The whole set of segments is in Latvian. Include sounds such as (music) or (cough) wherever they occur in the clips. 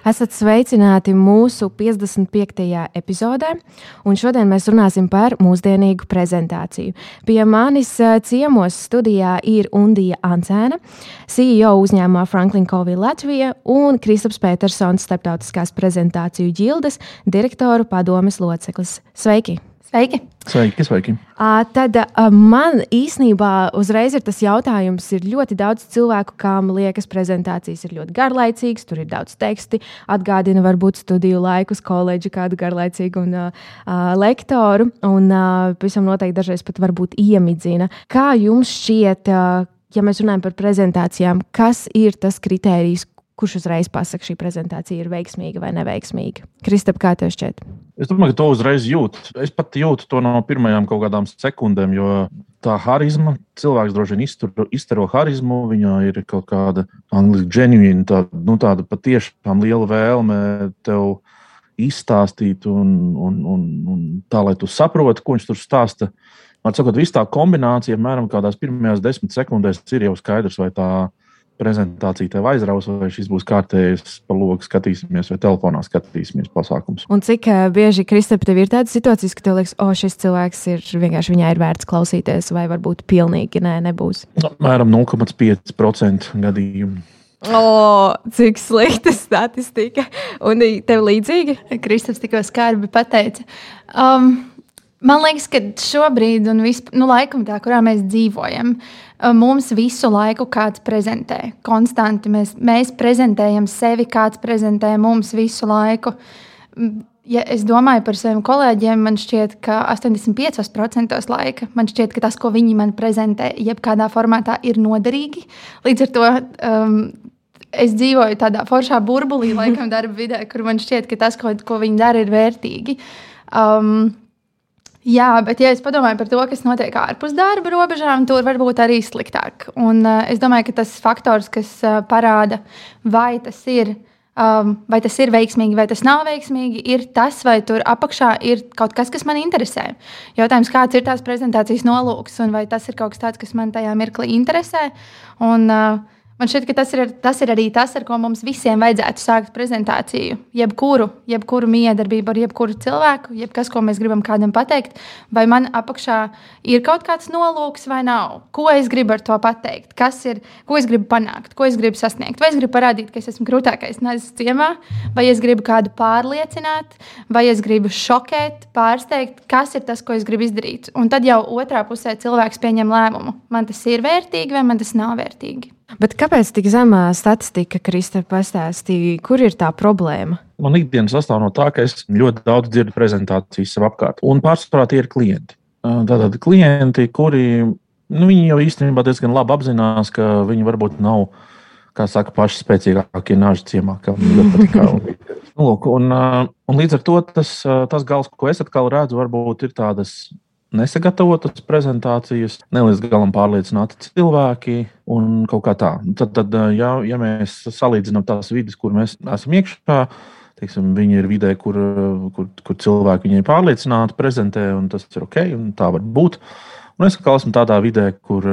Esat sveicināti mūsu 55. epizodē, un šodien mēs runāsim par mūsdienīgu prezentāciju. Pie manis eh, ciemos studijā ir Undija Ancēna, CEO uzņēmumā Franklin Covey Latvija un Kristaps Petersons, starptautiskās prezentāciju ģildes direktoru padomes loceklis. Sveiki! Sveiki! Sveiki, sveiki. Uh, tad uh, man īsnībā uzreiz ir tas jautājums, ir ļoti daudz cilvēku, kam liekas, prezentācijas ir ļoti garlaicīgas, tur ir daudz teksti, atgādina varbūt studiju laikus, koledžu kādu garlaicīgu un, uh, lektoru, un uh, pavisam noteikti dažreiz pat varbūt iemidzina. Kā jums šķiet, uh, ja mēs runājam par prezentācijām, kas ir tas kritērijs, kurš uzreiz pasakā, šī prezentācija ir veiksmīga vai neveiksmīga. Kristap, kā tev šķiet? Es domāju, ka to uzreiz jūt. Es pat jūtu to no pirmajām kaut kādām sekundēm, jo tā harizma, cilvēks droši vien izturo harizmu, viņā ir kaut kāda angļuiski genuīna, tā, nu, tāda patiešām liela vēlme tev izstāstīt, un, un, un, un tā, lai tu saproti, ko viņš tur stāsta. Man sakot, viss tā kombinācija, apmēram kādās pirmajās desmit sekundēs, ir jau skaidrs, vai tā ir prezentācija tev aizraus, vai šis būs kārtējs pa logu skatīsimies, vai telefonā skatīsimies pasākums. Un cik uh, bieži, Kristap, tev ir tādas situācijas, ka tev liekas, o, šis cilvēks ir vienkārši viņai ir vērts klausīties, vai varbūt pilnīgi nē, nebūs? No, mēram 0,5% gadījumu. O, cik slikta statistika. Un tev līdzīgi? Kristaps tikko skarbi pateica. Um, man liekas, ka šobrīd, un vispār, nu, laikam tā, kurā mēs dzīvojam, uh, Mums visu laiku kāds prezentē. Konstanti mēs, mēs prezentējam sevi, kāds prezentē mums visu laiku. Ja es domāju par saviem kolēģiem, man šķiet, ka 85% laika man šķiet, ka tas, ko viņi man prezentē, jebkādā formātā ir noderīgi. Līdz ar to um, es dzīvoju tādā foršā burbulī, laikam, (laughs) darba vidē, kur man šķiet, ka tas, ko, ko viņi dara, ir vērtīgi. Um, Jā, bet ja es padomāju par to, kas notiek ārpus darba robežām, tur var būt arī sliktāk. Un, uh, es domāju, ka tas faktors, kas uh, parāda, vai tas ir. Um, vai tas ir veiksmīgi, vai tas nav veiksmīgi, ir tas, vai tur apakšā ir kaut kas, kas man interesē. Jautājums, kāds ir tās prezentācijas nolūks, un vai tas ir kaut kas tāds, kas man tajā mirklī interesē. Un, uh, Man šķiet, ka tas ir, tas ir arī tas, ar ko mums visiem vajadzētu sākt prezentāciju. Jebkuru, jebkuru miedarbību ar jebkuru cilvēku, jebkas, ko mēs gribam kādam pateikt, vai man apakšā ir kaut kāds nolūks vai nav. Ko es gribu ar to pateikt, kas ir, ko es gribu panākt, ko es gribu sasniegt. Vai es gribu parādīt, ka es esmu krūtākais nezis ciemā, vai es gribu kādu pārliecināt, vai es gribu šokēt, pārsteigt, kas ir tas, ko es gribu izdarīt. Un tad jau otrā pusē cilvēks pieņem lēmumu, man tas ir vērtīgi vai man tas nav vērtīgi. Bet kāpēc tik zemā statistika, Kristē, pastāstīja, kur ir tā problēma? Man ikdienas sastāv no tā, ka es ļoti daudz dzirdu prezentācijas sev apkārt. Un pārsvarā tie ir klienti. Tātad klienti, kuri nu, jau īstenībā diezgan labi apzinās, ka viņi varbūt nav, kā saka, paši spēcīgākie nāži ciemā, viņi ļoti patīk. Nu, un, un līdz ar to tas, tas gals, ko es atkal redzu, varbūt ir tādas nesagatavotas prezentācijas, ne līdz galam pārliecināti cilvēki un kaut kā tā. Tad, tad ja, ja mēs salīdzinām tās vidas, kur mēs esam iekšā, teiksim, viņi ir vidē, kur, kur, kur cilvēki viņai pārliecināti prezentē, un tas ir ok, un tā var būt. Un es kā esmu tādā vidē, kur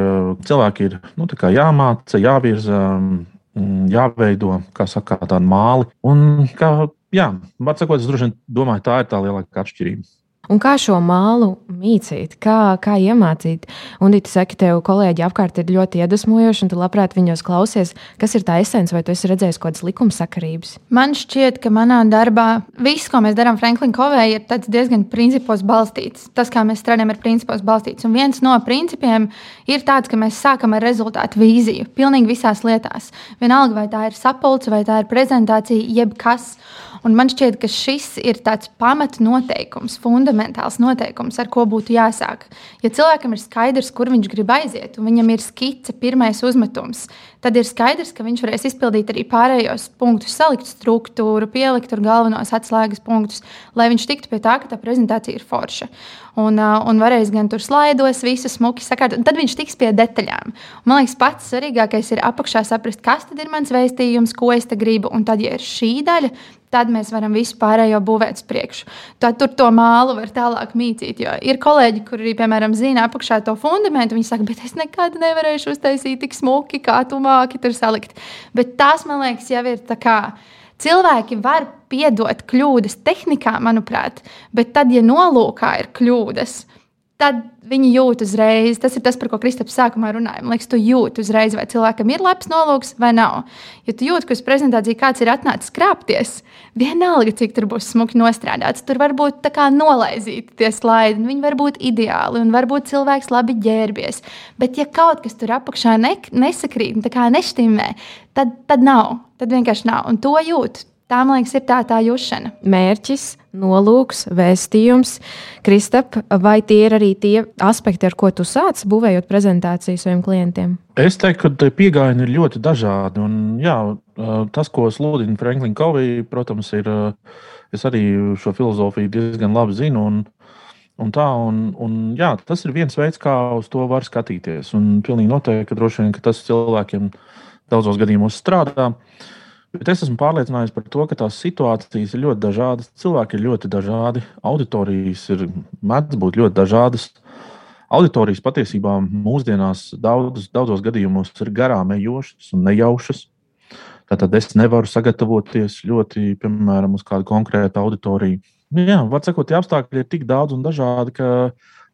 cilvēki ir nu, jāmāca, jāvirza, mm, jāveido, kā saka, tāda māli. Un, kā, jā, var sakot, es droši vien domāju, tā ir tā lielākā atšķirība. Un kā šo mālu mīcīt, kā, kā iemācīt? Un tu saki, tev kolēģi apkārt ir ļoti iedvesmojoši, un tu labprāt viņos klausies. Kas ir tā esence, vai tu esi redzējis kaut kādas likumsakarības? Man šķiet, ka manā darbā viss, ko mēs darām Franklin Covey, ir diezgan principos balstīts. Tas, kā mēs strādājam, ir principos balstīts. Un viens no principiem ir tāds, ka mēs sākam ar rezultātu vīziju. Pilnīgi visās lietās. Vienalga, vai tā ir sapulce, vai tā ir prezentācija, jebkas. Un man šķiet, ka šis ir tāds pamatnoteikums, fundamentāls noteikums, ar ko būtu jāsāk. Ja cilvēkam ir skaidrs, kur viņš grib aiziet, un viņam ir skice, pirmais uzmetums, tad ir skaidrs, ka viņš varēs izpildīt arī pārējos punktus, salikt struktūru, pielikt tur galvenos atslēgas punktus, lai viņš tiktu pie tā, ka tā prezentācija ir forša. Un, un varēs gan tur slaidos, visu smuki sakārtot, tad viņš tiks pie detaļām. Un, man liekas, pats svarīgākais ir apakšā saprast, kas tad ir mans vēstījums, ko es te gribu, un tad, ja ir šī daļa, tad mēs varam visu pārējo būvēt uz priekšu. Tad tur to mālu var tālāk mītīt. Jo ir kolēģi, kuri, piemēram, zina apakšā to fundamentu. Viņi saka, bet es nekad nevarēšu uztaisīt tik smuki, kā tu māki tur salikt. Bet tas, man liekas, jau ir tā kā. Cilvēki var piedot kļūdas tehnikā, manuprāt, bet tad, ja nolūkā ir kļūdas, tad viņi jūt uzreiz. Tas ir tas, par ko Kristaps sākumā runāja. Man liekas, tu jūti uzreiz, vai cilvēkam ir labs nolūks vai nav. Ja tu jūti, ka uz prezentāciju kāds ir atnācis krāpties, vienalga, cik tur būs smuki nostrādāts, tur var būt tā kā nolaizīti tie slaidi. Viņi var būt ideāli un varbūt cilvēks labi ģērbies. Bet, ja kaut kas tur apakšā ne, nesakrīt, neštimē, tad, tad nav. Tad vienkārši nav. Un to jūt. Tā, man liekas, ir tā, tā jūšana. Mērķis, nolūks, vēstījums. Kristap, vai tie ir arī tie aspekti, ar ko tu sāc būvējot prezentāciju saviem klientiem? Es teiktu, ka pieejami ir ļoti dažādi. Un, jā, tas, ko sludina Franklina Kovija, protams, ir. Es arī šo filozofiju diezgan labi zinu. Un, un tā, un, un, jā, tas ir viens veids, kā uz to var skatīties. Un pilnīgi noteikti, ka droši vien ka tas cilvēkiem daudzos gadījumos strādā. Uh, Bet es esmu pārliecināts par to, ka tās situācijas ir ļoti dažādas. Cilvēki ir ļoti dažādi, auditorijas ir mēdz būt ļoti dažādas. Auditorijas patiesībā mūsdienās daudz, daudzos gadījumos ir garām ejošas un nejaušas. Tātad es nevaru sagatavoties ļoti, piemēram, uz kādu konkrētu auditoriju. Jā, var sakot, tie apstākļi ir tik daudz un dažādi, ka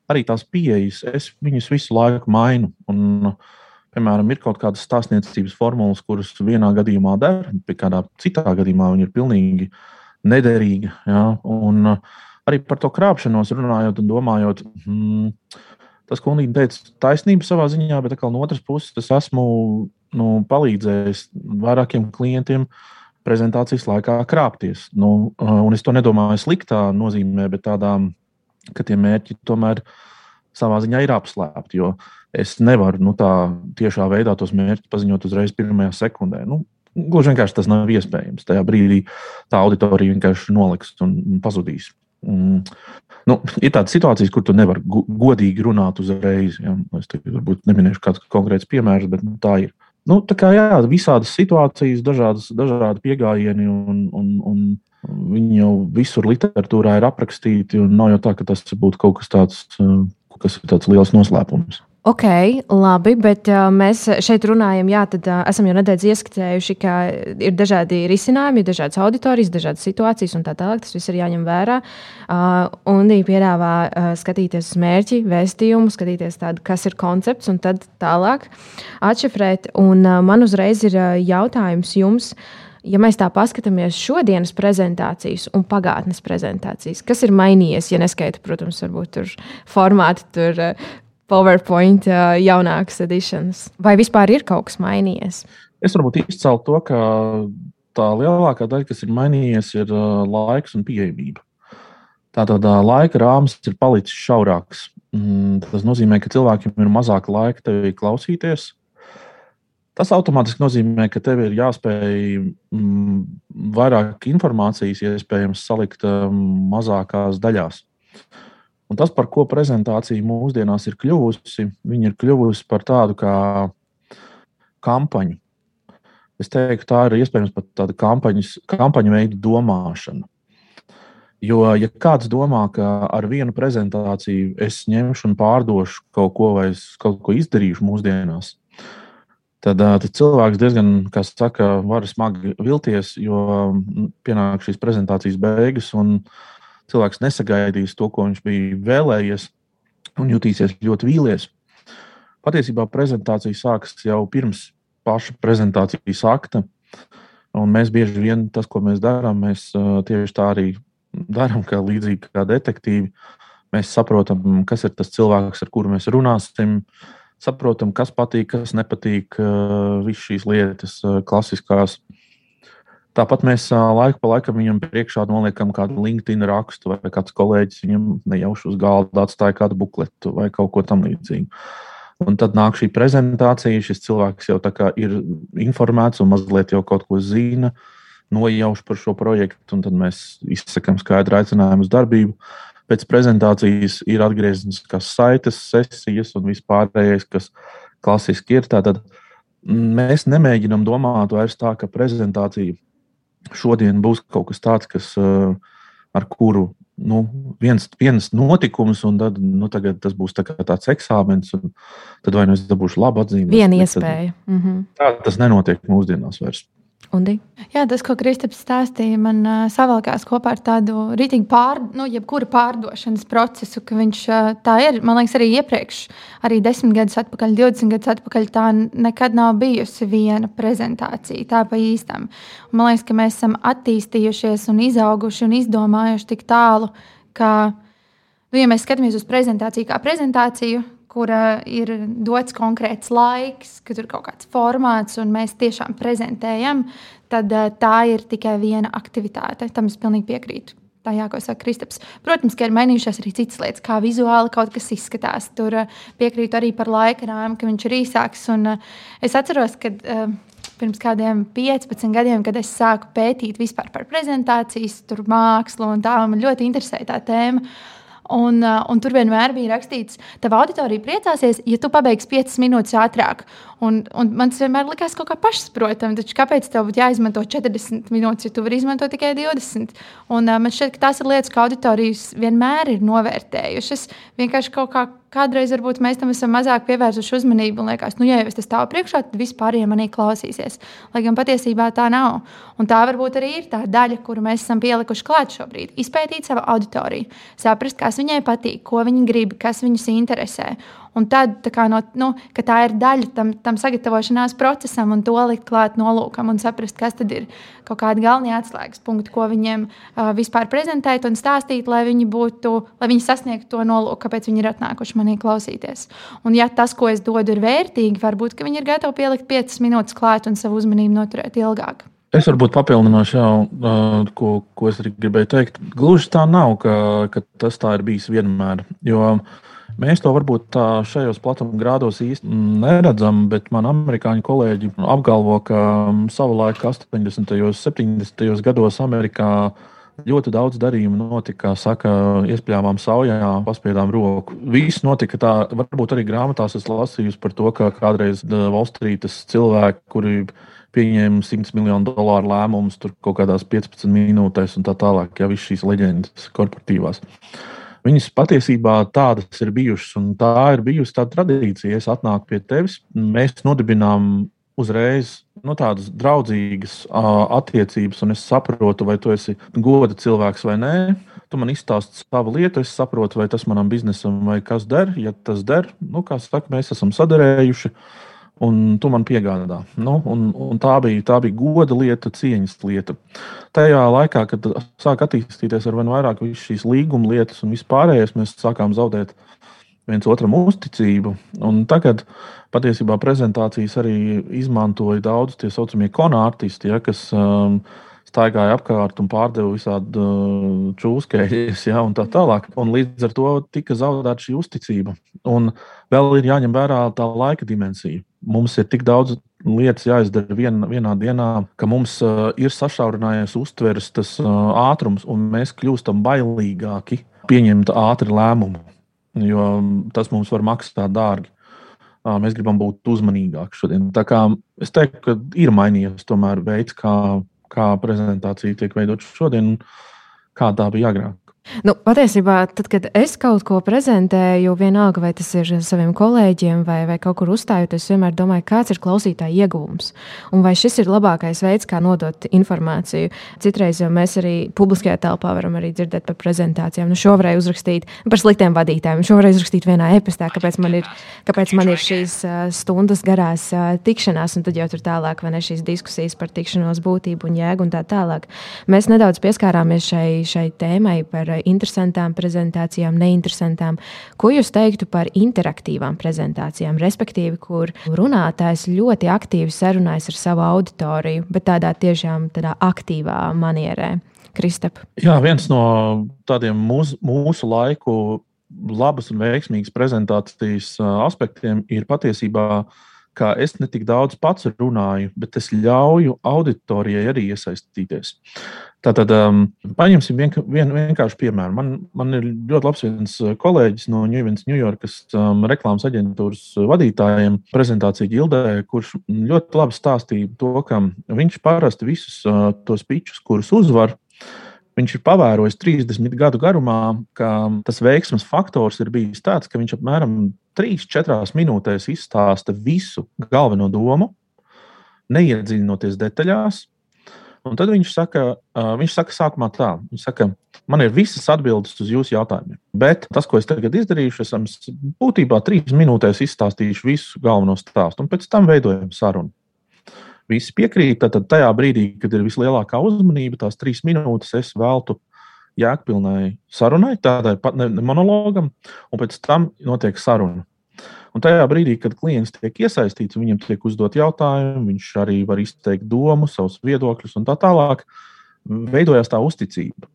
arī tās pieejas, es viņus visu laiku mainu. Un, uh, Piemēram, ir kaut kādas stāstniecības formulas, kuras vienā gadījumā der, bet kādā citā gadījumā viņi ir pilnīgi nederīgi. Ja? Un uh, arī par to krāpšanos runājot un domājot, hmm, tas, ko Unīna teica, taisnība savā ziņā, bet no otras puses es esmu nu, palīdzējis vairākiem klientiem prezentācijas laikā krāpties. Nu, uh, un es to nedomāju sliktā nozīmē, bet tādā, ka tie mērķi tomēr savā ziņā ir apslēpti. Jo es nevaru nu, tā tiešā veidā tos mērķus paziņot uzreiz pirmajā sekundē. Nu, Gluži vienkārši tas nav iespējams. Tajā brīdī tā auditorija vienkārši noliks un, pazudīs. Mm. Nu, ir tādas situācijas, kur tu nevari godīgi runāt uzreiz. Ja? Es varbūt neminēšu kāds konkrēts piemērs, bet nu, tā ir. Nu, tā kā jā, visādas situācijas, dažādas, dažādi pieejami, un, un, un viņi jau visur literatūrā ir aprakstīti. Nav jau tā, ka tas būtu kaut kas tāds, kas ir tāds liels noslēpums. Ok, labi, bet uh, mēs šeit runājam, jā, tad uh, esam jau nedaudz ieskicējuši, ka ir dažādi risinājumi, ir dažādas auditorijas, dažādas situācijas un tā tālāk. Tas viss ir jāņem vērā. Uh, un viņi piedāvā uh, skatīties uz mērķi, vēstījumu, skatīties tādu, kas ir koncepts, un tad tālāk atšifrēt. Un uh, man uzreiz ir uh, jautājums jums. Ja mēs tā paskatāmies šodienas prezentācijas un pagātnes prezentācijas, kas ir mainījies, ja neskaita, protams, varbūt tur formāti, tur PowerPoint jaunākas edišanas? Vai vispār ir kaut kas mainījies? Es varbūt izceltu to, ka tā lielākā daļa, kas ir mainījies, ir laiks un pieejamība. Tātad laika rāmis ir palicis šaurāks. Mm, tas nozīmē, ka cilvēkiem ir mazāk laika tevi klausīties. Tas automātiski nozīmē, ka tev ir jāspēj mm, vairāk informācijas, iespējams, salikt mazākās daļās. Un tas, par ko prezentācija mūsdienās ir kļuvusi, viņa ir kļuvusi par tādu kā kampaņu. Es teiktu, tā ir iespējams pat tāda kampaņas, kampaņu veida domāšana. Jo, ja kāds domā, ka ar vienu prezentāciju es ņemšu un pārdošu kaut ko, vai kaut ko izdarīšu mūsdienās, tad, tad cilvēks diezgan, kā saka, var smagi vilties, jo pienāk šīs prezentācijas beigas. Un, uh, cilvēks nesagaidīs to, ko viņš bija vēlējies, un jutīsies ļoti vīlies. Patiesībā prezentācija sākas jau pirms paša prezentācijas akta. Un mēs bieži vien tas, ko mēs darām, mēs tieši tā arī darām, kā līdzīgi kā detektīvi. Mēs saprotam, kas ir tas cilvēks, ar kuru mēs runāsim, saprotam, kas patīk, kas nepatīk, visas šīs lietas, klasiskās Tāpat mēs laiku pa laikam viņam priekšā noliekam kādu LinkedIn rakstu, vai kāds kolēģis viņam nejauši uz galda atstāja kādu bukletu vai kaut ko tamlīdzīgu. Un tad nāk šī prezentācija, šis cilvēks jau ir informēts un mazliet jau kaut ko zina, nojauš par šo projektu, un tad mēs izsakām skaidru aicinājumu uz darbību. Pēc prezentācijas ir atgriezniskas saites, sesijas un vispārējais, kas klasiski ir. Tātad mēs nemēģinām domāt vairs tā, ka prezentācija šodien būs kaut kas tāds, kas, eh, ar kuru nu, viens, viens notikums, un tad, nu, tas būs tā tāds eksāmenis, un tad vai nu es dabūšu labu atzīmi. Viena iespēja. Tad, mm -hmm. Tā tas nenotiek mūsdienās vairs. Undi? Jā, tas, ko Kristaps stāstīja, man uh, savalkās kopā ar tādu rītīgu pār, nu, jebkura pārdošanas procesu, ka viņš uh, tā ir. Man liekas, arī iepriekš, arī 10 gadus atpakaļ, 20 gadus atpakaļ, tā nekad nav bijusi viena prezentācija. Tā pa īstam. Un man liekas, ka mēs esam attīstījušies un izauguši un izdomājuši tik tālu, ka, nu, ja mēs skatāmies uz prezentāciju kā prezentāciju, kura ir dots konkrēts laiks, kad ir kaut kāds formāts, un mēs tiešām prezentējam, tad uh, tā ir tikai viena aktivitāte. Tam es pilnīgi piekrītu. Tā jā, ko saka Kristaps. Protams, ka ir mainījušās arī citas lietas, kā vizuāli kaut kas izskatās. Tur uh, piekrītu arī par laika rāmu, ka viņš ir īsāks. Un, uh, es atceros, ka pirms kādiem 15 gadiem, kad es sāku pētīt vispār par prezentācijas, tur mākslu un tā, man ļoti interesēja tā tēma. Un, uh, un tur vienmēr bija rakstīts, ka tava auditorija priecāsies, ja tu pabeigsi 5 minūtes ātrāk. Un, un man tas vienmēr likās kaut kā pašsaprotami. Taču kāpēc tev būtu jāizmanto 40 minūtes, ja tu vari izmantot tikai 20? Un, uh, man šķiet, ka tās ir lietas, ko auditorijas vienmēr ir novērtējušas. Vienkārši kaut kā kādreiz varbūt mēs tam esam mazāk pievērsuši uzmanību un liekas, nu, ja jau es stāvu priekšā, tad vispārējie manī klausīsies. Lai gan patiesībā tā nav. Un tā varbūt arī ir tā daļa, kuru mēs esam pielikuši klāt šobrīd. Izpētīt savu auditoriju, saprast, kas viņai patīk, ko viņi grib, kas viņus interesē. Un tad tā, no, nu, tā ir daļa tam, tam sagatavošanās procesam, un to likt klāt nolūkam un saprast, kas tad ir kaut kādi galvenie atslēgas punkti, ko viņiem uh, vispār prezentēt un stāstīt, lai viņi, būtu, lai viņi sasniegtu to nolūku, kāpēc viņi ir atnākuši manī klausīties. Un, ja tas, ko es dodu, ir vērtīgi, varbūt viņi ir gatavi pielikt 5 minūtes klāt un savu uzmanību noturēt ilgāk. Es varbūt papildināšu jau, ko, ko es gribēju teikt. Gluži tā nav, ka, ka tas tā ir bijis vienmēr. Jo uh, Mēs to varbūt šajos platuma grādos īsti neredzam, bet man amerikāņu kolēģi apgalvo, ka savulaik 80. un 70. gados Amerikā ļoti daudz darījumu notika, saka, iespļāvām saujā, paspiedām roku. Viss notika tā, varbūt arī grāmatās es lasīju par to, ka kādreiz Valstrītas cilvēki, kuri pieņēma 100 miljonu dolāru lēmumus tur kaut kādās 15 minūtēs un tā tālāk, ja visas šīs leģendas korporatīvās. Viņas patiesībā tādas ir bijušas, un tā ir bijusi tā tradīcija. Es atnāku pie tevis, mēs nodibinām uzreiz nu, tādas draudzīgas uh, attiecības, un es saprotu, vai tu esi goda cilvēks vai nē. Tu man izstāsti savu lietu, es saprotu, vai tas manam biznesam vai kas der. Ja tas der, nu, kā saka, mēs esam sadarējuši. Un tu man piegādā. Nu, un, un tā, bija, tā bija goda lieta, cieņas lieta. Tajā laikā, kad sāk attīstīties ar vien vairāk šīs līguma lietas un vispārējais, mēs sākām zaudēt viens otram uzticību. Un tagad patiesībā prezentācijas arī izmantoja daudz tie saucamie konārtisti, ja, kas um, staigāja apkārt un pārdeva visādi uh, čūskeļus, ja, un tā tālāk. Un līdz ar to tika zaudēta šī uzticība. Un vēl ir jāņem vērā tā laika dimensija mums ir tik daudz lietas jāizdara vien, vienā dienā, ka mums uh, ir sašaurinājies uztveres tas uh, ātrums, un mēs kļūstam bailīgāki pieņemt ātri lēmumu, jo tas mums var maksāt dārgi. Uh, mēs gribam būt uzmanīgāki šodien. Tā kā es teiktu, ka ir mainījies tomēr veids, kā, kā prezentācija tiek veidota šodien, kā tā bija agrāk. Nu, patiesībā, tad, kad es kaut ko prezentēju, vienalga vai tas ir saviem kolēģiem vai, vai kaut kur uzstājot, es vienmēr domāju, kāds ir klausītāja iegūms. Un vai šis ir labākais veids, kā nodot informāciju. Citreiz jau mēs arī publiskajā telpā varam arī dzirdēt par prezentācijām. Nu, šo varēja uzrakstīt par sliktiem vadītājiem, šo varēja uzrakstīt vienā e-pastā, kāpēc man ir, kāpēc man ir šīs stundas garās tikšanās, un tad jau tur tālāk, vai ne šīs diskusijas par tikšanos būtību un jēgu un tā tālāk. Mēs nedaudz pieskārāmies šai, šai tēmai par interesantām prezentācijām, neinteresantām. Ko jūs teiktu par interaktīvām prezentācijām, respektīvi, kur runātājs ļoti aktīvi sarunājas ar savu auditoriju, bet tādā tiešām tādā aktīvā manierē? Kristap. Jā, viens no tādiem mūsu, mūsu laiku labas un veiksmīgas prezentācijas aspektiem ir patiesībā ka es ne tik daudz pats runāju, bet es ļauju auditorijai arī iesaistīties. Tātad, um, paņemsim vien, vien, vienkārši piemēru. Man, man ir ļoti labs viens uh, kolēģis no Ņujorkas um, reklāmas aģentūras vadītājiem, prezentācija ģildē, kurš ļoti labi stāstīja to, ka viņš parasti visus uh, tos pičus, kurus uzvar, Viņš ir pavērojis 30 gadu garumā, ka tas veiksmes faktors ir bijis tāds, ka viņš apmēram 3-4 minūtēs izstāsta visu galveno domu, neiedziļinoties detaļās. Un tad viņš saka, viņš saka, sākumā tā, viņš saka, man ir visas atbildes uz jūsu jautājumiem. Bet tas, ko es tagad izdarīšu, es būtībā trīs minūtēs izstāstīšu visu galveno stāstu, un pēc tam veidojam sarunu visi piekrīt. Tad tajā brīdī, kad ir vislielākā uzmanība, tās trīs minūtes es veltu jēgpilnai sarunai, tādai pat ne, monologam, un pēc tam notiek saruna. Un tajā brīdī, kad klients tiek iesaistīts, viņam tiek uzdot jautājumi, viņš arī var izteikt domu, savus viedokļus un tā tālāk, veidojās tā uzticība.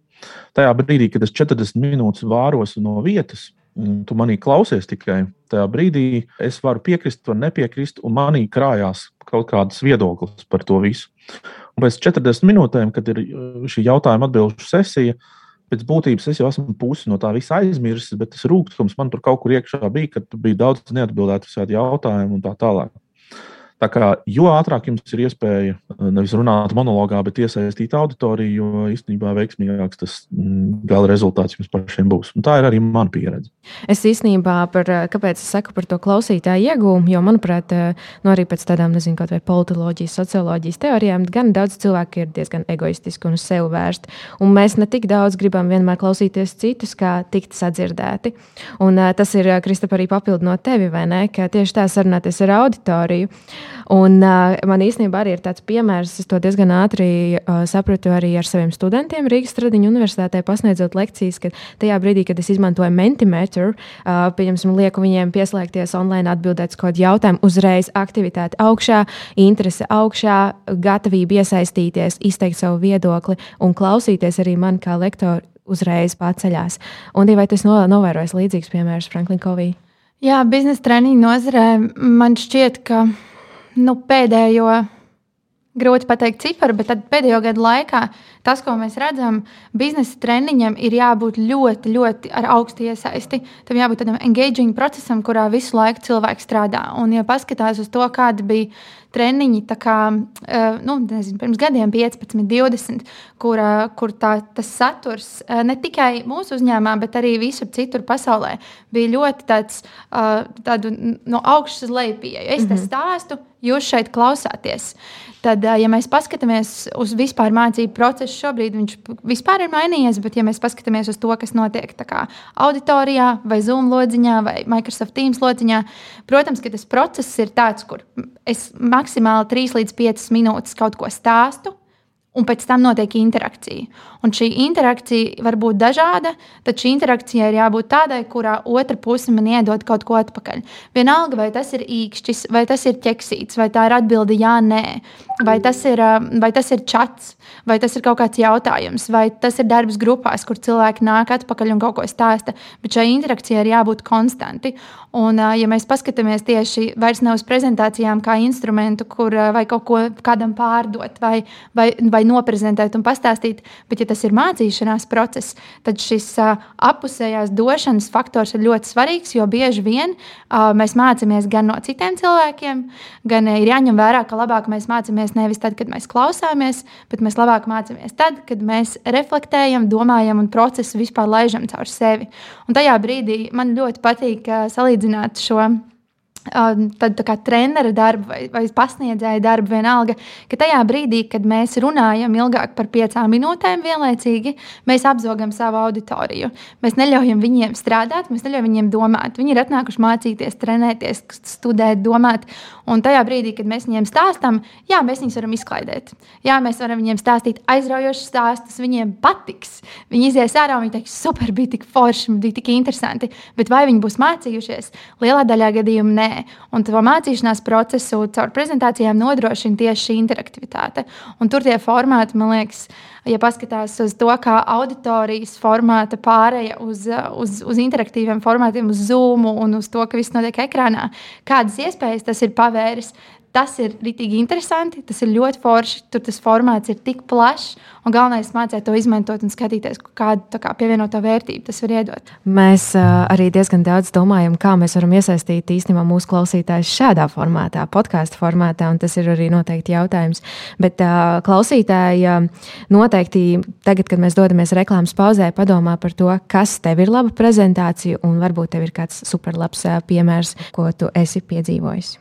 Tajā brīdī, kad es 40 minūtes vāros no vietas, tu manī klausies tikai tajā brīdī, es varu piekrist, var nepiekrist, un manī krājās kaut kādas viedoklis par to visu. Un pēc 40 minūtēm, kad ir uh, šī jautājuma atbildžu sesija, pēc būtības es jau esmu pusi no tā visa aizmirsis, bet tas rūkums man tur kaut kur iekšā bija, kad bija daudz neatbildētu jautājumu un tā tālāk. Tā kā, jo ātrāk jums ir iespēja eh, nevis runāt monologā, bet iesaistīt auditoriju, jo īstenībā veiksmīgāks tas mm, gala rezultāts jums pašiem būs. Un tā ir arī mana pieredze. Es īstenībā par eh, kāpēc es saku par to klausītāju iegūmu, jo, manuprāt, eh, nu arī pēc tādām, nezinu, kaut vai politoloģijas, socioloģijas teorijām, gan daudz cilvēku ir diezgan egoistiski un uz sevi vērsti. Un mēs ne tik daudz gribam vienmēr klausīties citus, kā tikt sadzirdēti. Un tas ir, Kristap, arī papildinot tevi, vai ne? Ka tieši tā sarunāties ar auditoriju. Un, uh, man īstenībā arī ir tāds piemērs, es to diezgan ātri uh, sapratu arī ar saviem studentiem Rīgas Tradiņu universitātē, pasniedzot lekcijas, ka tajā brīdī, kad es izmantoju Mentimeter, uh, pieņemsim, lieku viņiem pieslēgties online, atbildēt uz kādu jautājumu, uzreiz aktivitāte augšā, interese augšā, gatavība iesaistīties, izteikt savu viedokli un klausīties arī man kā lektoru uzreiz paceļās. Un, vai tas novērojis līdzīgs piemērs Franklin Kovī? Jā, biznesa treniņu nozarē man šķiet, ka nu, pēdējo, grūti pateikt ciparu, bet pēdējo gadu laikā tas, ko mēs redzam, biznesa treniņam ir jābūt ļoti, ļoti ar augstu iesaisti. Tam jābūt tādam engaging procesam, kurā visu laiku cilvēks strādā. Un, ja paskatās uz to, kāda bija treniņi, kā, uh, nu, nezinu, pirms gadiem, 15, 20, kur, uh, kur tā, tas saturs uh, ne tikai mūsu uzņēmumā, bet arī visur citur pasaulē bija ļoti tāds, no augšas uz leju pieeja. Es mm -hmm. te mhm. stāstu, jūs šeit klausāties. Tad, ja mēs paskatāmies uz vispār mācību procesu, šobrīd viņš vispār ir mainījies, bet, ja mēs paskatāmies uz to, kas notiek kā, auditorijā, vai Zoom lodziņā, vai Microsoft Teams lodziņā, protams, ka tas process ir tāds, kur es maksimāli 3 līdz 5 minūtes kaut ko stāstu, un pēc tam notiek interakcija. Un šī interakcija var būt dažāda, tad šī interakcija ir jābūt tādai, kurā otra puse man iedod kaut ko atpakaļ. Vienalga, vai tas ir īkšķis, vai tas ir ķeksīts, vai tā ir atbilde jā, nē, vai tas ir, vai tas ir čats, vai tas ir kaut kāds jautājums, vai tas ir darbs grupās, kur cilvēki nāk atpakaļ un kaut ko stāsta. Bet šai interakcijai ir jābūt konstanti. Un, ja mēs paskatāmies tieši vairs ne uz prezentācijām kā instrumentu, kur vai kaut ko kādam pārdot, vai, vai, vai noprezentēt un pastāstīt, bet, ja tas ir mācīšanās process, tad šis apusējās došanas faktors ir ļoti svarīgs, jo bieži vien mēs mācāmies gan no citiem cilvēkiem, gan ir jāņem vērā, ka labāk mēs mācāmies nevis tad, kad mēs klausāmies, bet mēs labāk mācāmies tad, kad mēs reflektējam, domājam un procesu vispār laižam caur sevi. Un tajā brīdī man ļoti patīk salīdzināt šo tad kā trenera darbu vai, vai pasniedzēja darbu, vienalga, ka tajā brīdī, kad mēs runājam ilgāk par piecām minūtēm vienlaicīgi, mēs apzogam savu auditoriju. Mēs neļaujam viņiem strādāt, mēs neļaujam viņiem domāt. Viņi ir atnākuši mācīties, trenēties, studēt, domāt. Un tajā brīdī, kad mēs viņiem stāstām, jā, mēs viņus varam izklaidēt. Jā, mēs varam viņiem stāstīt aizraujošus stāstus, viņiem patiks. Viņi izies ārā un viņi teiks, super, bija tik forši, bija tik interesanti. Bet vai viņi būs mācījušies? Lielā daļā gadījumu nē. Un to mācīšanās procesu caur prezentācijām nodrošina tieši šī interaktivitāte. Un tur tie formāti, man liekas, ja paskatās uz to, kā auditorijas formāta pārēja uz, uz, uz interaktīviem formātiem, uz Zoom un uz to, ka viss notiek ekrānā, kādas iespējas tas ir pavēris, Tas ir rītīgi interesanti, tas ir ļoti forši. Tur tas formāts ir tik plašs, un galvenais ir mācīt to izmantot un skatīties, kādu kā, pievienoto vērtību tas var iedot. Mēs uh, arī diezgan daudz domājam, kā mēs varam iesaistīt īstenībā mūsu klausītājus šādā formātā, podkāstu formātā, un tas ir arī noteikti jautājums. Bet uh, klausītāji uh, noteikti tagad, kad mēs dodamies reklāmas pauzē, padomā par to, kas tev ir laba prezentācija, un varbūt tev ir kāds superlabs uh, piemērs, ko tu esi piedzīvojis.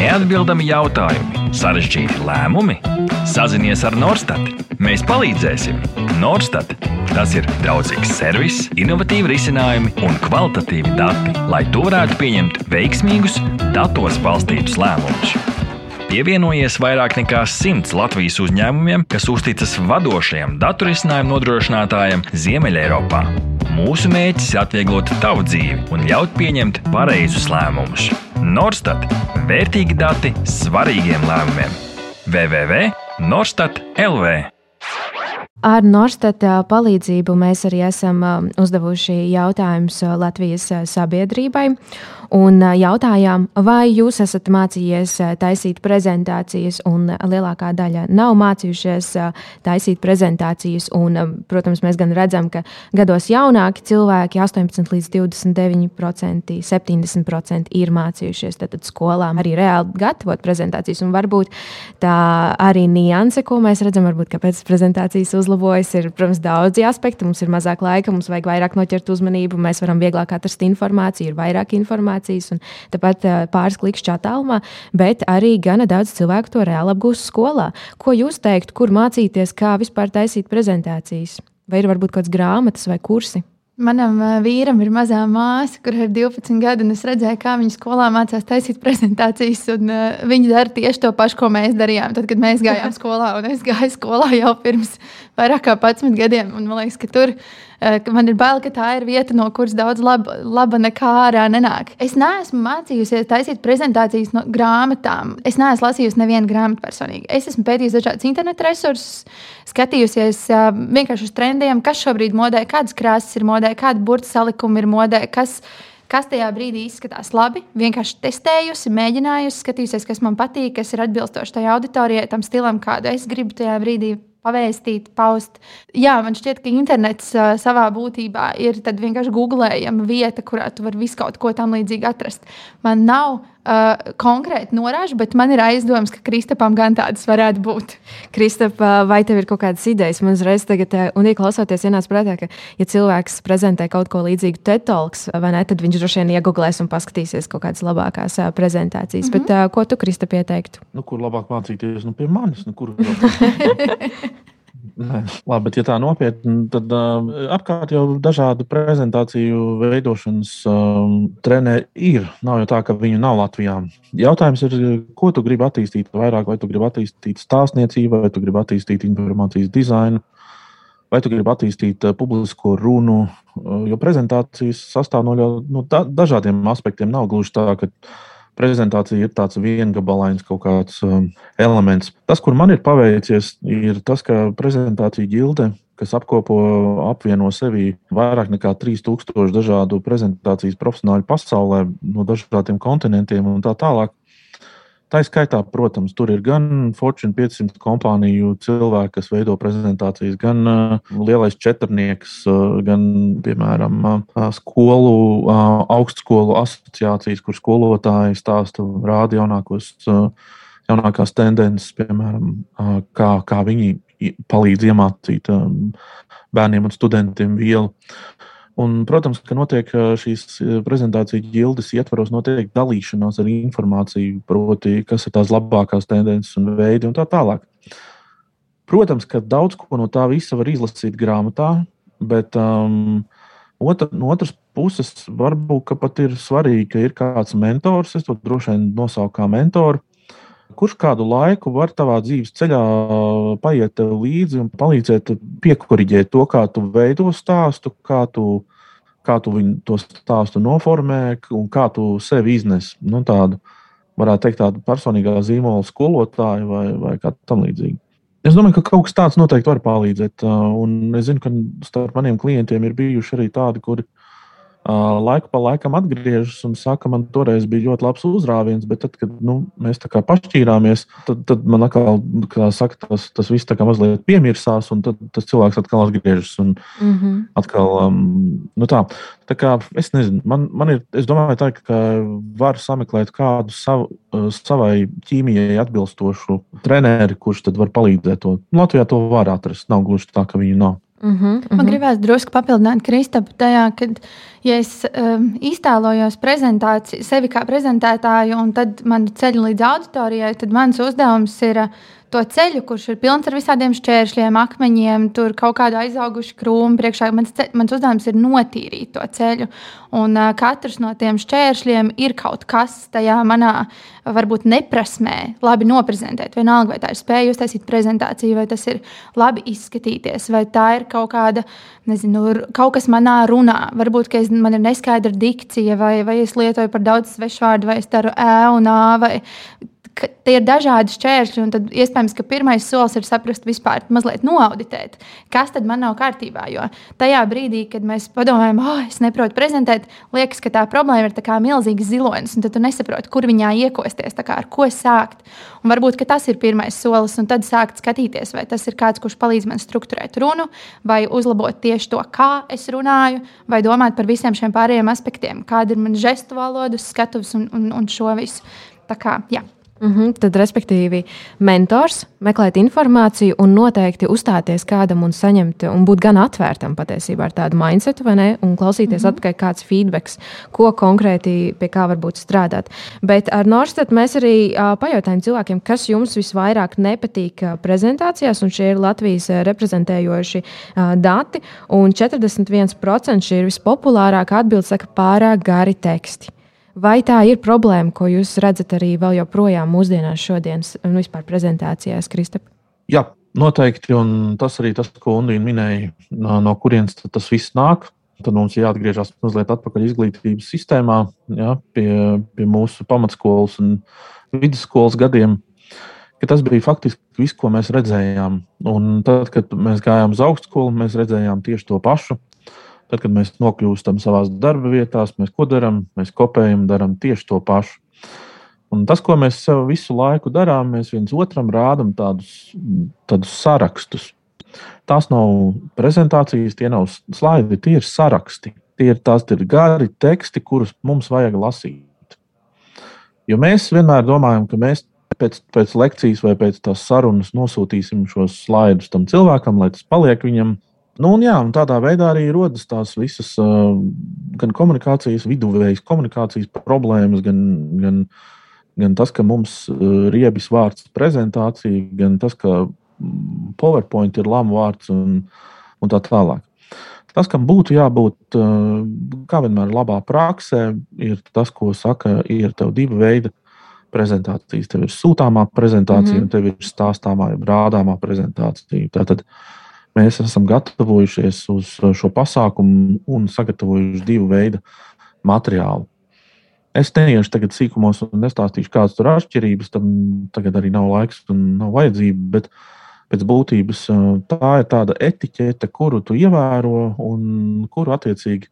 Neatbildami jautājumi, sarežģīti lēmumi. Sazinies ar Norstat. Mēs palīdzēsim. Norstat. Tas ir draudzīgs servis, innovatīvi risinājumi un kvalitatīvi dati, lai tu varētu pieņemt veiksmīgus, datos balstītus lēmumus. Pievienojies vairāk nekā simts Latvijas uzņēmumiem, kas uzticas vadošajam datorisinājumu nodrošinātājam Ziemeļeiropā. Mūsu mērķis ir atvieglot tavu dzīvi un ļaut pieņemt pareizus lēmumus. Norstat - vērtīgi dati svarīgiem lēmumiem. www.norstat LV Ar Norstat palīdzību mēs arī esam uzdevuši jautājumus Latvijas sabiedrībai un jautājām, vai jūs esat mācījies taisīt prezentācijas, un lielākā daļa nav mācījušies taisīt prezentācijas. Un, protams, mēs gan redzam, ka gados jaunāki cilvēki, 18 līdz 29%, 70% ir mācījušies tad skolām arī reāli gatavot prezentācijas. Un varbūt tā arī nianse, ko mēs redzam, varbūt kāpēc prezentācijas uzlabojas. Ir, protams, daudzi aspekti. Mums ir mazāk laika, mums vajag vairāk noķert uzmanību, mēs varam vieglāk atrast informāciju, ir vairāk informācijas un tāpat pāris klikšķi attālumā, bet arī gana daudz cilvēku to reāli apgūst skolā. Ko jūs teiktu, kur mācīties, kā vispār taisīt prezentācijas? Vai ir varbūt kādas grāmatas vai kursi? Manam vīram ir mazā māsa, kur ir 12 gadi, un es redzēju, kā viņa skolā mācās taisīt prezentācijas. Uh, viņa dara tieši to pašu, ko mēs darījām. Tad, kad mēs gājām skolā, un es gāju skolā jau pirms vairāk kā 11 gadiem. Un, man liekas, ka tur uh, man ir bail, ka tā ir vieta, no kuras daudz laba, laba nekā ārā nenāk. Es neesmu mācījusies taisīt prezentācijas no grāmatām. Es neesmu lasījusi nevienu grāmatu personīgi. Es esmu pētījusi dažādus internetu resursus skatījusies uh, vienkārši uz trendiem, kas šobrīd modē, kādas krāsas ir modē, kāda burbuļu salikuma ir modē, kas, kas tajā brīdī izskatās labi. Vienkārši testējusi, mēģinājusi, skatījusies, kas man patīk, kas ir atbilstoši tai auditorijai, tam stilam, kādu es gribu tajā brīdī pavēstīt, paust. Jā, man šķiet, ka internets uh, savā būtībā ir vienkārši googlējama vieta, kurā tu vari visu kaut ko tam līdzīgu atrast. Man nav uh, konkrēti norāžu, bet man ir aizdoms, ka Kristapam gan tādas varētu būt. Kristap, vai tev ir kaut kādas idejas? Man uzreiz tagad, un ieklausoties, ienāca prātā, ka, ja cilvēks prezentē kaut ko līdzīgu TETOLKS, vai ne, tad viņš droši vien iegooglēs un paskatīsies kaut kādas labākās prezentācijas. Mm -hmm. Bet, uh, ko tu, Kristap, ieteiktu? Nu, kur labāk mācīties? Nu, pie manis. Nu, kur (laughs) Nē, labi, bet, ja tā nopietni, tad uh, apkārt jau dažādu prezentāciju veidošanas um, treneri ir. Nav jau tā, ka viņu nav Latvijā. Jautājums ir, ko tu gribi attīstīt vairāk, vai tu gribi attīstīt stāstniecību, vai tu gribi attīstīt informācijas dizainu, vai tu gribi attīstīt uh, publisko runu. Uh, jo prezentācijas sastāv no, no da dažādiem aspektiem. Nav gluži tā, ka prezentācija ir tāds viengabalains kaut kāds um, elements. Tas, kur man ir paveicies, ir tas, ka prezentācija ģilde, kas apkopo, apvieno sevi vairāk nekā 3000 dažādu prezentācijas profesionāļu pasaulē, no dažādiem kontinentiem un tā tālāk. Tā skaitā, protams, tur ir gan Fortune 500 kompāniju cilvēki, kas veido prezentācijas, gan uh, lielais četrnieks, uh, gan, piemēram, uh, skolu, uh, augstskolu asociācijas, kur skolotāji stāsta, rāda jaunākos, uh, jaunākās tendences, piemēram, uh, kā, kā viņi palīdz iemācīt um, bērniem un studentiem vielu. Un, protams, ka notiek šīs prezentācijas ģildes ietvaros, notiek dalīšanās ar informāciju, proti, kas ir tās labākās tendences un veidi un tā tālāk. Protams, ka daudz ko no tā visa var izlasīt grāmatā, bet um, otra, no otras puses, varbūt pat ir svarīgi, ka ir kāds mentors. Es to droši vien nosaucu kā mentoru, kurš kādu laiku var tavā dzīves ceļā paiet līdzi un palīdzēt piekuriģēt to, kā tu veido stāstu, kā tu, kā tu to stāstu noformē un kā tu sevi iznes. Nu, tādu, varētu teikt, tādu personīgā zīmola skolotāju vai, vai kā tam līdzīgi. Es domāju, ka kaut kas tāds noteikti var palīdzēt. Un es zinu, ka starp maniem klientiem ir bijuši arī tādi, kuri laiku pa laikam atgriežas un saka, man toreiz bija ļoti labs uzrāviens, bet tad, kad nu, mēs tā kā pašķīrāmies, tad, tad man atkal, kā saka, tas, tas viss tā kā mazliet piemirsās, un tad tas cilvēks atkal atgriežas. Un mm -hmm. atkal, um, nu tā, tā kā es nezinu, man, man ir, es domāju, tā, ka var sameklēt kādu savu, savai ķīmijai atbilstošu treneri, kurš tad var palīdzēt to. Latvijā to var atrast, nav gluži tā, ka viņi nav. Uh -huh, uh -huh. Man gribās drusku papildināt Kristapu tajā, ka, ja es um, iztēlojos prezentāciju, sevi kā prezentētāju, un tad man ceļu līdz auditorijai, tad mans uzdevums ir uh, to ceļu, kurš ir pilns ar visādiem šķēršļiem, akmeņiem, tur kaut kādu aizaugušu krūmu priekšā. Mans, ce, mans uzdevums ir notīrīt to ceļu. Un uh, katrs no tiem šķēršļiem ir kaut kas tajā manā, varbūt neprasmē, labi noprezentēt. Vienalga, vai tā ir spēja uztaisīt prezentāciju, vai tas ir labi izskatīties, vai tā ir kaut kāda, nezinu, kaut kas manā runā. Varbūt, ka es, man ir neskaidra dikcija, vai, vai es lietoju par daudz svešvārdu, vai es daru ē un ā, vai ka tie ir dažādi šķēršļi, un tad iespējams, ka pirmais solis ir saprast, vispār mazliet noauditēt, kas tad man nav kārtībā. Jo tajā brīdī, kad mēs padomājam, oh, es neprotu prezentēt, liekas, ka tā problēma ir milzīgs zilonis, un tad tu nesaproti, kur viņā iekosties, kā, ar ko sākt. Un varbūt tas ir pirmais solis, un tad sākt skatīties, vai tas ir kāds, kurš palīdz man struktūrēt runu, vai uzlabot tieši to, kā es runāju, vai domāt par visiem šiem pārējiem aspektiem, kāda ir mana žestu valodas, skatuves un, un, un šo visu. Tā kā, jā. Mm -hmm, tad, respektīvi, mentors, meklēt informāciju un noteikti uzstāties kādam un saņemt, un būt gan atvērtam patiesībā ar tādu mindsetu, vai ne? Un klausīties mm -hmm. atpakaļ, kāds feedback, ko konkrēti pie kā varbūt strādāt. Bet ar Norstedt mēs arī uh, pajautājām cilvēkiem, kas jums visvairāk nepatīk uh, prezentācijās, un šie ir Latvijas uh, reprezentējoši uh, dati, un 41% šī ir vispopulārākā atbilde, saka, pārāk gari teksti. Vai tā ir problēma, ko jūs redzat arī vēl joprojām mūsdienās, šodienas un vispār prezentācijās, Kristap? Jā, noteikti. Un tas arī tas, ko Undīna minēja, no, no kurienes tas viss nāk. Tad mums ir jāatgriežas mazliet atpakaļ izglītības sistēmā, jā, pie, pie mūsu pamatskolas un vidusskolas gadiem. Tas bija faktiski viss, ko mēs redzējām. Un tad, kad mēs gājām uz augstskolu, mēs redzējām tieši to pašu. Tad, kad mēs nokļūstam savā darba vietās, mēs ko darām? Mēs kopējam, darām tieši to pašu. Un tas, ko mēs sev visu laiku darām, mēs viens otram rādām tādus, tādus sarakstus. Tās nav prezentācijas, tie nav slaidi, tie ir saraksti. Tie ir, tās ir gari teksti, kurus mums vajag lasīt. Jo mēs vienmēr domājam, ka mēs pēc, pēc lekcijas vai pēc tās sarunas nosūtīsim šos slaidus tam cilvēkam, lai tas paliek viņam Nu, un jā, un tādā veidā arī rodas tās visas uh, gan komunikācijas, viduvējas komunikācijas problēmas, gan, gan, gan tas, ka mums uh, riebis vārds prezentācija, gan tas, ka PowerPoint ir lama vārds un, un tā tālāk. Tas, kam būtu jābūt, kā vienmēr, labā praksē, ir tas, ko saka, ir tev divi veidi prezentācijas. Tev ir sūtāmā prezentācija, mm -hmm. un tev ir stāstāmā, rādāmā prezentācija. Tātad, uh, Mēs esam gatavojušies uz šo pasākumu un sagatavojuši divu veidu materiālu. Es neiešu tagad sīkumos un nestāstīšu, kādas tur ir atšķirības. Tam tagad arī nav laiks un nav vajadzība. Bet pēc būtības tā ir tāda etiķete, kuru tu ievēro un kuru attiecīgi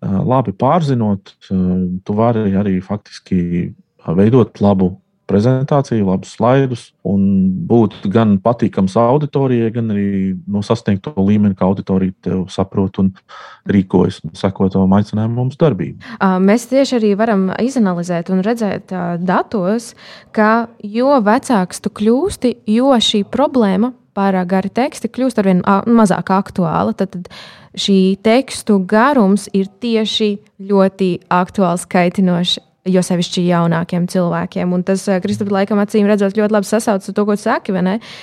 labi pārzinot, tu vari arī faktiski veidot labu prezentāciju, labus slaidus un būt gan patīkams auditorijai, gan arī nu, sasniegt to līmeni, ka auditorija tev saprot un rīkojas un seko tavam aicinājumam mums darbību. Mēs tieši arī varam izanalizēt un redzēt datos, ka jo vecāks tu kļūsti, jo šī problēma pārāk gari teksti kļūst ar vien mazāk aktuāla. Tad, tad šī tekstu garums ir tieši ļoti aktuāls, kaitinošs jo sevišķi jaunākiem cilvēkiem. Un tas, eh, Kristofers, laikam, acīm redzot, ļoti labi sasaucas ar to, ko saki,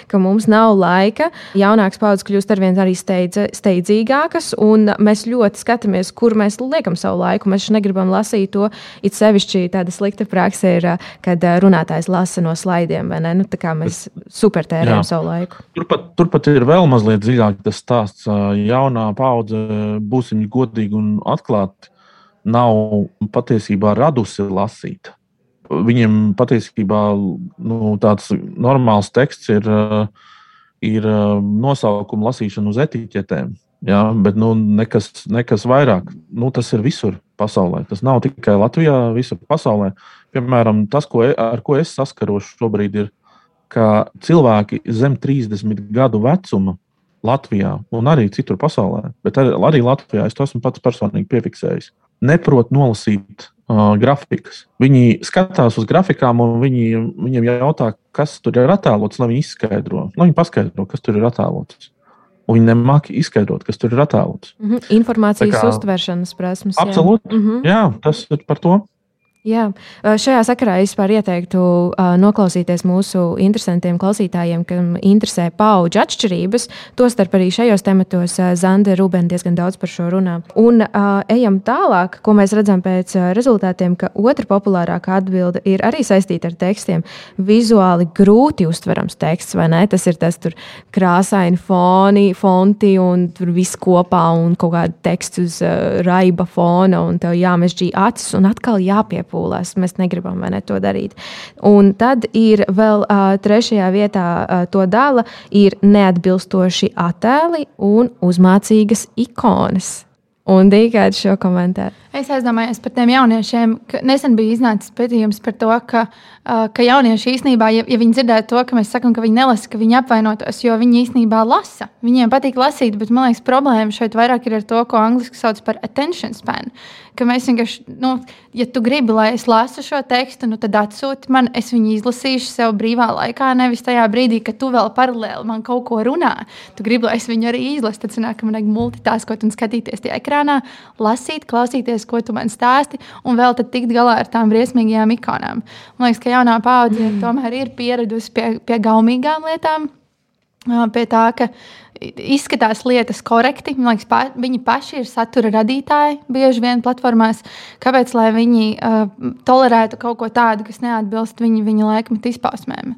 ka mums nav laika. Jaunākas paudzes kļūst ar vien arī steidz, steidzīgākas, un mēs ļoti skatāmies, kur mēs liekam savu laiku. Mēs negribam lasīt to, it sevišķi tāda slikta praksa ir, eh, kad eh, runātājs lasa no slaidiem, vai ne? Nu, tā kā mēs supertērējam savu laiku. Turpat, turpat ir vēl mazliet dziļāk tas stāsts. Jaunā paudze, būsim godīgi un atklāti nav patiesībā radusi lasīt. Viņiem patiesībā nu, tāds normāls teksts ir, ir nosaukuma lasīšana uz etiķetēm. Ja, bet nu, nekas, nekas vairāk. Nu, tas ir visur pasaulē. Tas nav tikai Latvijā, visur pasaulē. Piemēram, tas, ko, e, ar ko es saskaros šobrīd, ir, ka cilvēki zem 30 gadu vecuma Latvijā un arī citur pasaulē, bet arī, Latvijā es to esmu pats personīgi piefiksējis neprot nolasīt uh, grafikas. Viņi skatās uz grafikām, un viņi, viņiem jautā, kas tur ir attēlots, lai viņi izskaidro. Lai viņi paskaidro, kas tur ir attēlots. Un viņi nemāķi izskaidrot, kas tur ir attēlots. Mm -hmm. Informācijas kā, uztveršanas prasmes. Absolūti. Mm -hmm. jā, tas ir par to. Jā, šajā sakarā es ieteiktu noklausīties mūsu interesantiem klausītājiem, kam interesē paudžu atšķirības. Tostarp arī šajos tematos Zanda Rubēna diezgan daudz par šo runā. Un uh, ejam tālāk, ko mēs redzam pēc rezultātiem, ka otra populārākā atbilde ir arī saistīta ar tekstiem. Vizuāli grūti uztverams teksts, vai ne? Tas ir tas krāsaini foni, fonti un viss kopā un kaut kāda teksts uz uh, raiba fona un tev jāmežģī acis un atkal jāpiepū jāpūlās. Mēs negribam ne, to darīt. Un tad ir vēl uh, trešajā vietā uh, to dala ir neatbilstoši attēli un uzmācīgas ikonas. Un Dīgādi šo komentāru. Es aizdomājos par tiem jauniešiem, nesen bija iznācis pētījums par to, ka, ka jaunieši īstenībā, ja, ja viņi dzirdētu to, ka mēs sakām, ka viņi nelasa, ka viņi apvainotos, jo viņi īstenībā lasa. Viņiem patīk lasīt, bet man liekas, problēma šeit vairāk ir ar to, ko angļuiski sauc par attention span ka mēs vienkārši, nu, ja tu gribi, lai es lasu šo tekstu, nu, tad atsūti man, es viņu izlasīšu sev brīvā laikā, nevis tajā brīdī, kad tu vēl paralēli man kaut ko runā. Tu gribi, lai es viņu arī izlasu, tad sanāk, ka man vajag multitaskot un skatīties tajā ekrānā, lasīt, klausīties, ko tu man stāsti, un vēl tad tikt galā ar tām briesmīgajām ikonām. Man liekas, ka jaunā paudze mm. tomēr ir pieradusi pie, pie gaumīgām lietām, pie tā, ka izskatās lietas korekti. Man liekas, pa, viņi paši ir satura radītāji bieži vien platformās. Kāpēc viņi uh, tolerētu kaut ko tādu, kas neatbilst viņu, viņu laikmetu izpausmēm?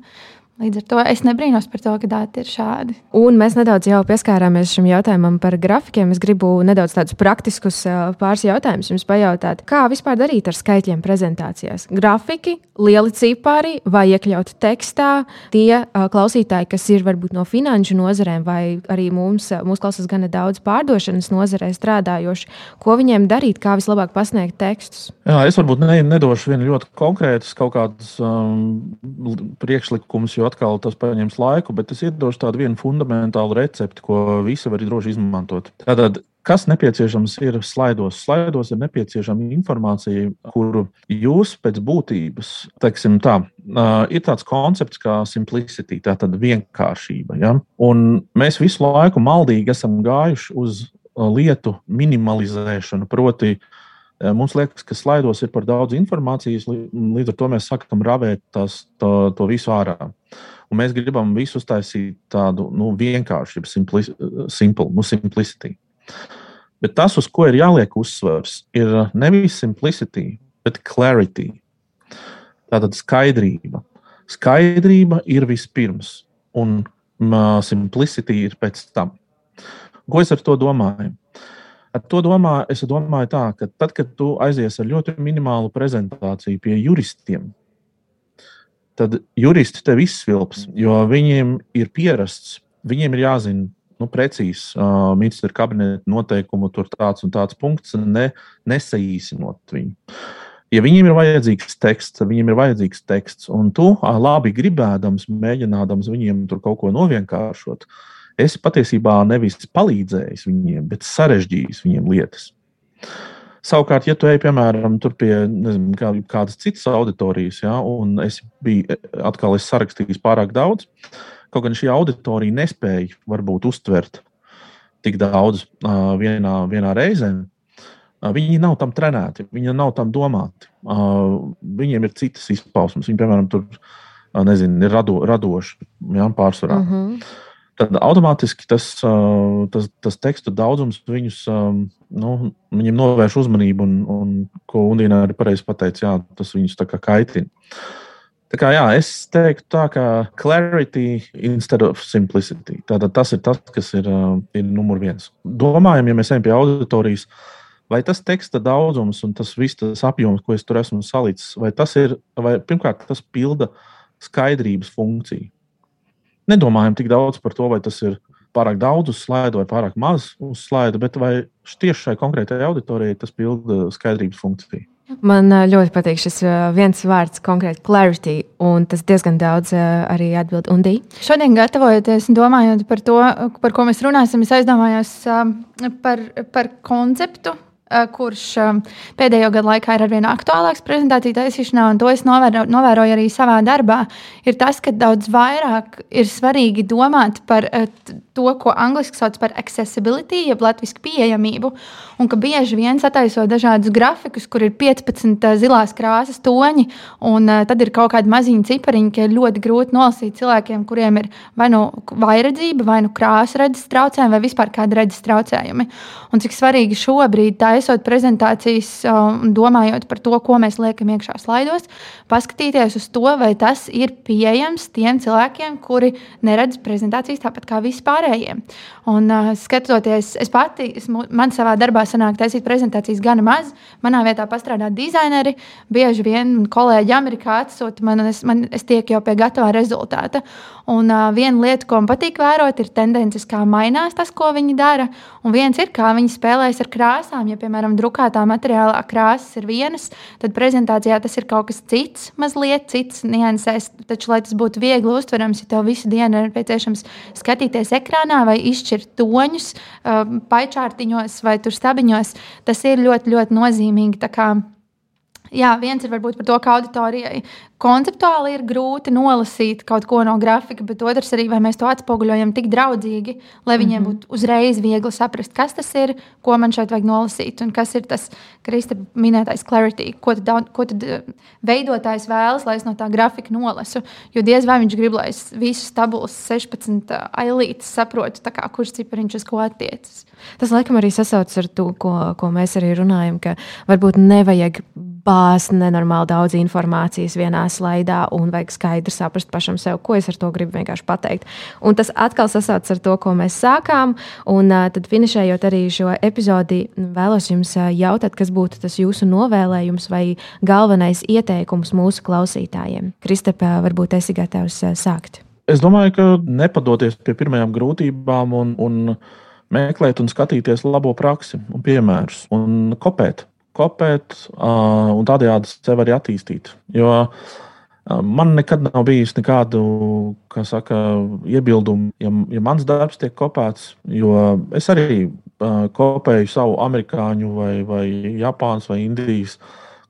Līdz ar to es nebrīnos par to, ka dati ir šādi. Un mēs nedaudz jau pieskārāmies šim jautājumam par grafikiem. Es gribu nedaudz tādus praktiskus pāris jautājumus jums pajautāt. Kā vispār darīt ar skaitļiem prezentācijās? Grafiki, lieli cipari vai iekļaut tekstā tie klausītāji, kas ir varbūt no finanšu nozarēm vai arī mums, mūsu klausās gan daudz pārdošanas nozarē strādājoši. Ko viņiem darīt, kā vislabāk pasniegt tekstus? Jā, es varbūt ne, nedošu vienu ļoti konkrētu kaut kādus um, priekšlikumus, jo atkal tas paņems laiku, bet es iedošu tādu vienu fundamentālu recepti, ko visi var droši izmantot. Tātad, kas nepieciešams ir slaidos? Slaidos ir nepieciešama informācija, kuru jūs pēc būtības, teiksim tā, ir tāds koncepts kā simplicity, tātad vienkāršība. Ja? Un mēs visu laiku maldīgi esam gājuši uz lietu minimalizēšanu, proti, Mums liekas, ka slaidos ir par daudz informācijas, līdz ar to mēs sākam ravēt tās, to, to visu ārā. Un mēs gribam visu uztaisīt tādu nu, vienkāršu, simpli, simple, nu, simplicity. Bet tas, uz ko ir jāliek uzsvars, ir nevis simplicity, bet clarity. Tātad skaidrība. Skaidrība ir vispirms, un uh, simplicity ir pēc tam. Ko es ar to domāju? Ar to domā, es domāju, tā, ka tad, kad tu aizies ar ļoti minimālu prezentāciju pie juristiem, tad juristi tev izsvilps, jo viņiem ir pierasts, viņiem ir jāzina nu, precīzi uh, ministra kabineta noteikumu, tur tāds un tāds punkts, ne, nesaīsinot viņu. Ja viņiem ir vajadzīgs teksts, viņiem ir vajadzīgs teksts, un tu labi gribēdams, mēģinādams viņiem tur kaut ko novienkāršot, esi patiesībā nevis palīdzējis viņiem, bet sarežģījis viņiem lietas. Savukārt, ja tu ej, piemēram, pie nezinu, kā, kādas citas auditorijas, ja, un es biju atkal es sarakstījis pārāk daudz, kaut gan šī auditorija nespēja varbūt uztvert tik daudz uh, vienā, vienā reizē, Viņi nav tam trenēti, viņi nav tam domāti. Viņiem ir citas izpausmes. Viņi, piemēram, tur nezinu, ir rado, radoši ja, pārsvarā. Mm -hmm. Tad automātiski tas, tas, tas tekstu daudzums viņus, nu, viņiem novērš uzmanību, un, un ko Undīna arī pareizi pateica, jā, tas viņus kaitina. Tā kā, jā, es teiktu, tā kā clarity instead of simplicity. Tātad tas ir tas, kas ir, ir numur viens. Domājam, ja mēs ejam pie auditorijas, vai tas teksta daudzums un tas viss tas apjoms, ko es tur esmu salicis, vai tas ir, vai pirmkārt, tas pilda skaidrības funkciju. Nedomājam tik daudz par to, vai tas ir pārāk daudz uz slaidu vai pārāk maz uz slaidu, bet vai tieši šai konkrētajai auditorijai tas pilda skaidrības funkciju. Man ļoti patīk šis viens vārds, konkrēti clarity, un tas diezgan daudz arī atbild Undī. Šodien, gatavojoties un domājot par to, par ko mēs runāsim, es aizdomājos par, par konceptu, kurš eh, pēdējo gadu laikā ir arvien aktuālāks prezentāciju taisīšanā, un to es novēro, novēroju arī savā darbā, ir tas, ka daudz vairāk ir svarīgi domāt par eh, to, ko angļuiski sauc par accessibility, jeb latviešu pieejamību, un ka bieži vien sataisot dažādus grafikus, kur ir 15 zilās krāsas toņi, un tad ir kaut kādi maziņi cipariņi, ka ir ļoti grūti nolasīt cilvēkiem, kuriem ir vai nu vairedzība, vai nu krāsa redzes traucējumi, vai vispār kādi redzes traucējumi. Un cik svarīgi šobrīd tā taisot prezentācijas un domājot par to, ko mēs liekam iekšā slaidos, paskatīties uz to, vai tas ir pieejams tiem cilvēkiem, kuri neredz prezentācijas tāpat kā vispārējiem. Un, uh, skatoties, es pati, es, man savā darbā sanāk taisīt prezentācijas gana maz. Manā vietā pastrādā dizaineri, bieži vien kolēģi Amerikā atsūta man, es, man, es tieku jau pie gatavā rezultāta. Un uh, viena lieta, ko man patīk vērot, ir tendences, kā mainās tas, ko viņi dara. Un viens ir, kā viņi spēlējas ar krāsām. Ja, piemēram, drukātā materiālā krāsas ir vienas, tad prezentācijā tas ir kaut kas cits, mazliet cits niansēs. Taču, lai tas būtu viegli uztverams, ja tev visu dienu ir nepieciešams skatīties ekrānā vai izšķirt toņus, paičārtiņos vai stabiņos, tas ir ļoti, ļoti nozīmīgi. Jā, viens ir varbūt par to, ka auditorijai konceptuāli ir grūti nolasīt kaut ko no grafika, bet otrs arī, vai mēs to atspoguļojam tik draudzīgi, lai viņiem mm -hmm. būtu uzreiz viegli saprast, kas tas ir, ko man šeit vajag nolasīt, un kas ir tas Krista minētais clarity, ko tad, ko tad eh, veidotājs vēlas, lai es no tā grafika nolasu. Jo diez vai viņš grib, lai es visus tabulas 16 eh, ailītes saprotu, kā, kurš cipariņš uz ko attiecas. Tas laikam arī sasaucas ar to, ko, ko mēs arī runājam, ka varbūt nevajag bāzt nenormāli daudz informācijas vienā slaidā un vajag skaidri saprast pašam sev, ko es ar to gribu vienkārši pateikt. Un tas atkal sasaucas ar to, ko mēs sākām. Un tad, finišējot arī šo epizodi, vēlos jums jautāt, kas būtu tas jūsu novēlējums vai galvenais ieteikums mūsu klausītājiem. Kristapā, varbūt esi gatavs sākt. Es domāju, ka nepadoties pie pirmajām grūtībām un, un meklēt un skatīties labo praksi un piemērus un kopēt kopēt uh, un tādējādi sevi arī attīstīt. Jo uh, man nekad nav bijis nekādu saka, iebildumu, ja, ja mans darbs tiek kopēts, jo es arī uh, kopēju savu amerikāņu vai, vai Japānas vai Indijas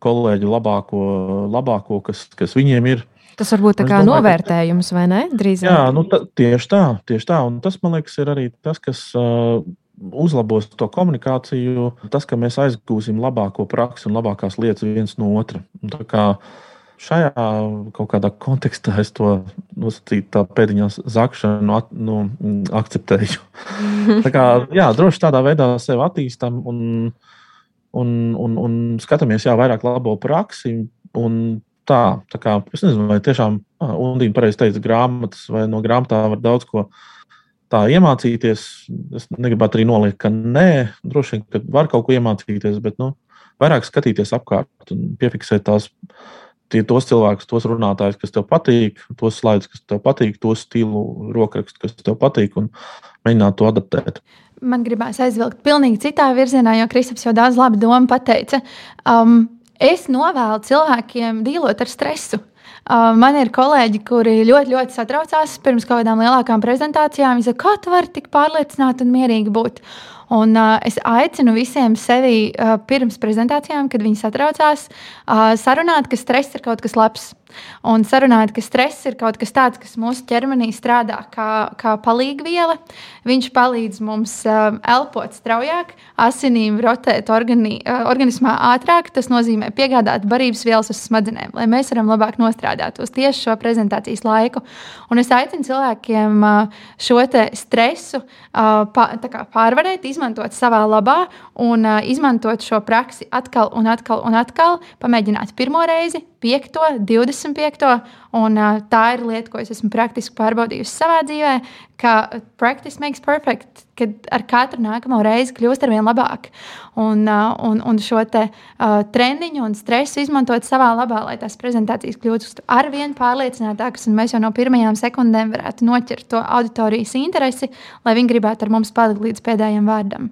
kolēģu labāko, labāko kas, kas viņiem ir. Tas varbūt tā kā domāju, novērtējums, vai ne? Drīzāk. Jā, nu, ta, tieši tā, tieši tā. Un tas, man liekas, ir arī tas, kas uh, uzlabos to komunikāciju, tas, ka mēs aizgūsim labāko praksi un labākās lietas viens no otra. Šajā kaut kādā kontekstā es to nosacītu, tā pēdiņā zakšanu at, nu, akceptēju. (laughs) tā kā, jā, droši tādā veidā sevi attīstam un, un, un, un skatāmies jā, vairāk labo praksi. Tā, tā kā, es nezinu, vai tiešām Undīna pareizi teica, grāmatas vai no grāmatām var daudz ko izdarīt tā iemācīties. Es negribētu arī noliekt, ka nē, droši vien, ka var kaut ko iemācīties, bet nu, vairāk skatīties apkārt un piefiksēt tās. Tie, tos cilvēkus, tos runātājus, kas tev patīk, tos slaidus, kas tev patīk, to stilu, rokrakstu, kas tev patīk, un mēģināt to adaptēt. Man gribās aizvilkt pilnīgi citā virzienā, jo Kristaps jau daudz labi domu pateica. Um, es novēlu cilvēkiem dīlot ar stresu. Uh, man ir kolēģi, kuri ļoti, ļoti satraucās pirms kaut kādām lielākām prezentācijām. Viņi saka, kā tu vari tik pārliecināti un mierīgi būt. Un, uh, es aicinu visiem sevi uh, pirms prezentācijām, kad viņi satraucās, uh, sarunāt, ka stress ir kaut kas labs. Un sarunāt, ka stress ir kaut kas tāds, kas mūsu ķermenī strādā kā, kā palīgviela. Viņš palīdz mums uh, elpot straujāk, asinīm rotēt organi, uh, organismā ātrāk. Tas nozīmē piegādāt barības vielas uz smadzenēm, lai mēs varam labāk nostrādāt uz tieši šo prezentācijas laiku. Un es aicinu cilvēkiem uh, šo stresu uh, pārvarēt, izmantot izmantot savā labā un uh, izmantot šo praksi atkal un atkal un atkal. Pamēģināt pirmo reizi, piekto, divdesmit piekto. Un, uh, tā ir lieta, ko es esmu praktiski pārbaudījusi savā dzīvē, ka practice makes perfect, kad ar katru nākamo reizi kļūst ar vien labāk. Un, uh, un, un šo te, uh, trendiņu un stresu izmantot savā labā, lai tās prezentācijas kļūtu ar vien pārliecinātākas, un mēs jau no pirmajām sekundēm varētu noķert to auditorijas interesi, lai viņi gribētu ar mums palikt līdz pēdējiem vārdam.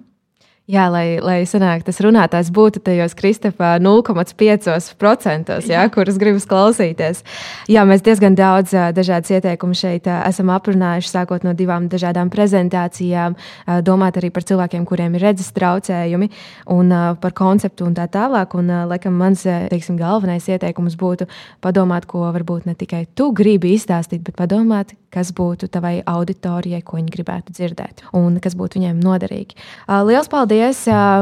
Jā, lai, lai sanāk, tas runātājs būtu tajos Kristofā 0,5%, jā, kurus gribas klausīties. Jā, mēs diezgan daudz dažādas ieteikumus šeit esam aprunājuši, sākot no divām dažādām prezentācijām, domāt arī par cilvēkiem, kuriem ir redzes traucējumi un par konceptu un tā tālāk. Un, laikam, mans teiksim, galvenais ieteikums būtu padomāt, ko varbūt ne tikai tu gribi izstāstīt, bet padomāt, kas būtu tavai auditorijai, ko viņi gribētu dzirdēt un kas būtu viņiem noderīgi. Lielas paldies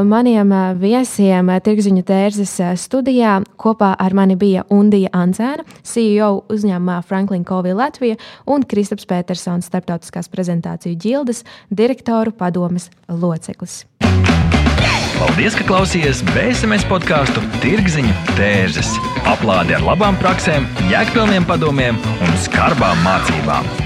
maniem viesiem Tirziņu tērzes studijā. Kopā ar mani bija Undija Ancēna, CEO uzņēmumā Franklin Covey Latvija un Kristaps Petersons, starptautiskās prezentāciju ģildes direktoru padomes loceklis. Paldies, ka klausījāties BSMS podkāstu Tirziņu tērzes. Aplādi ar labām praktiskām, jēgpilniem padomiem un skarbām mācībām.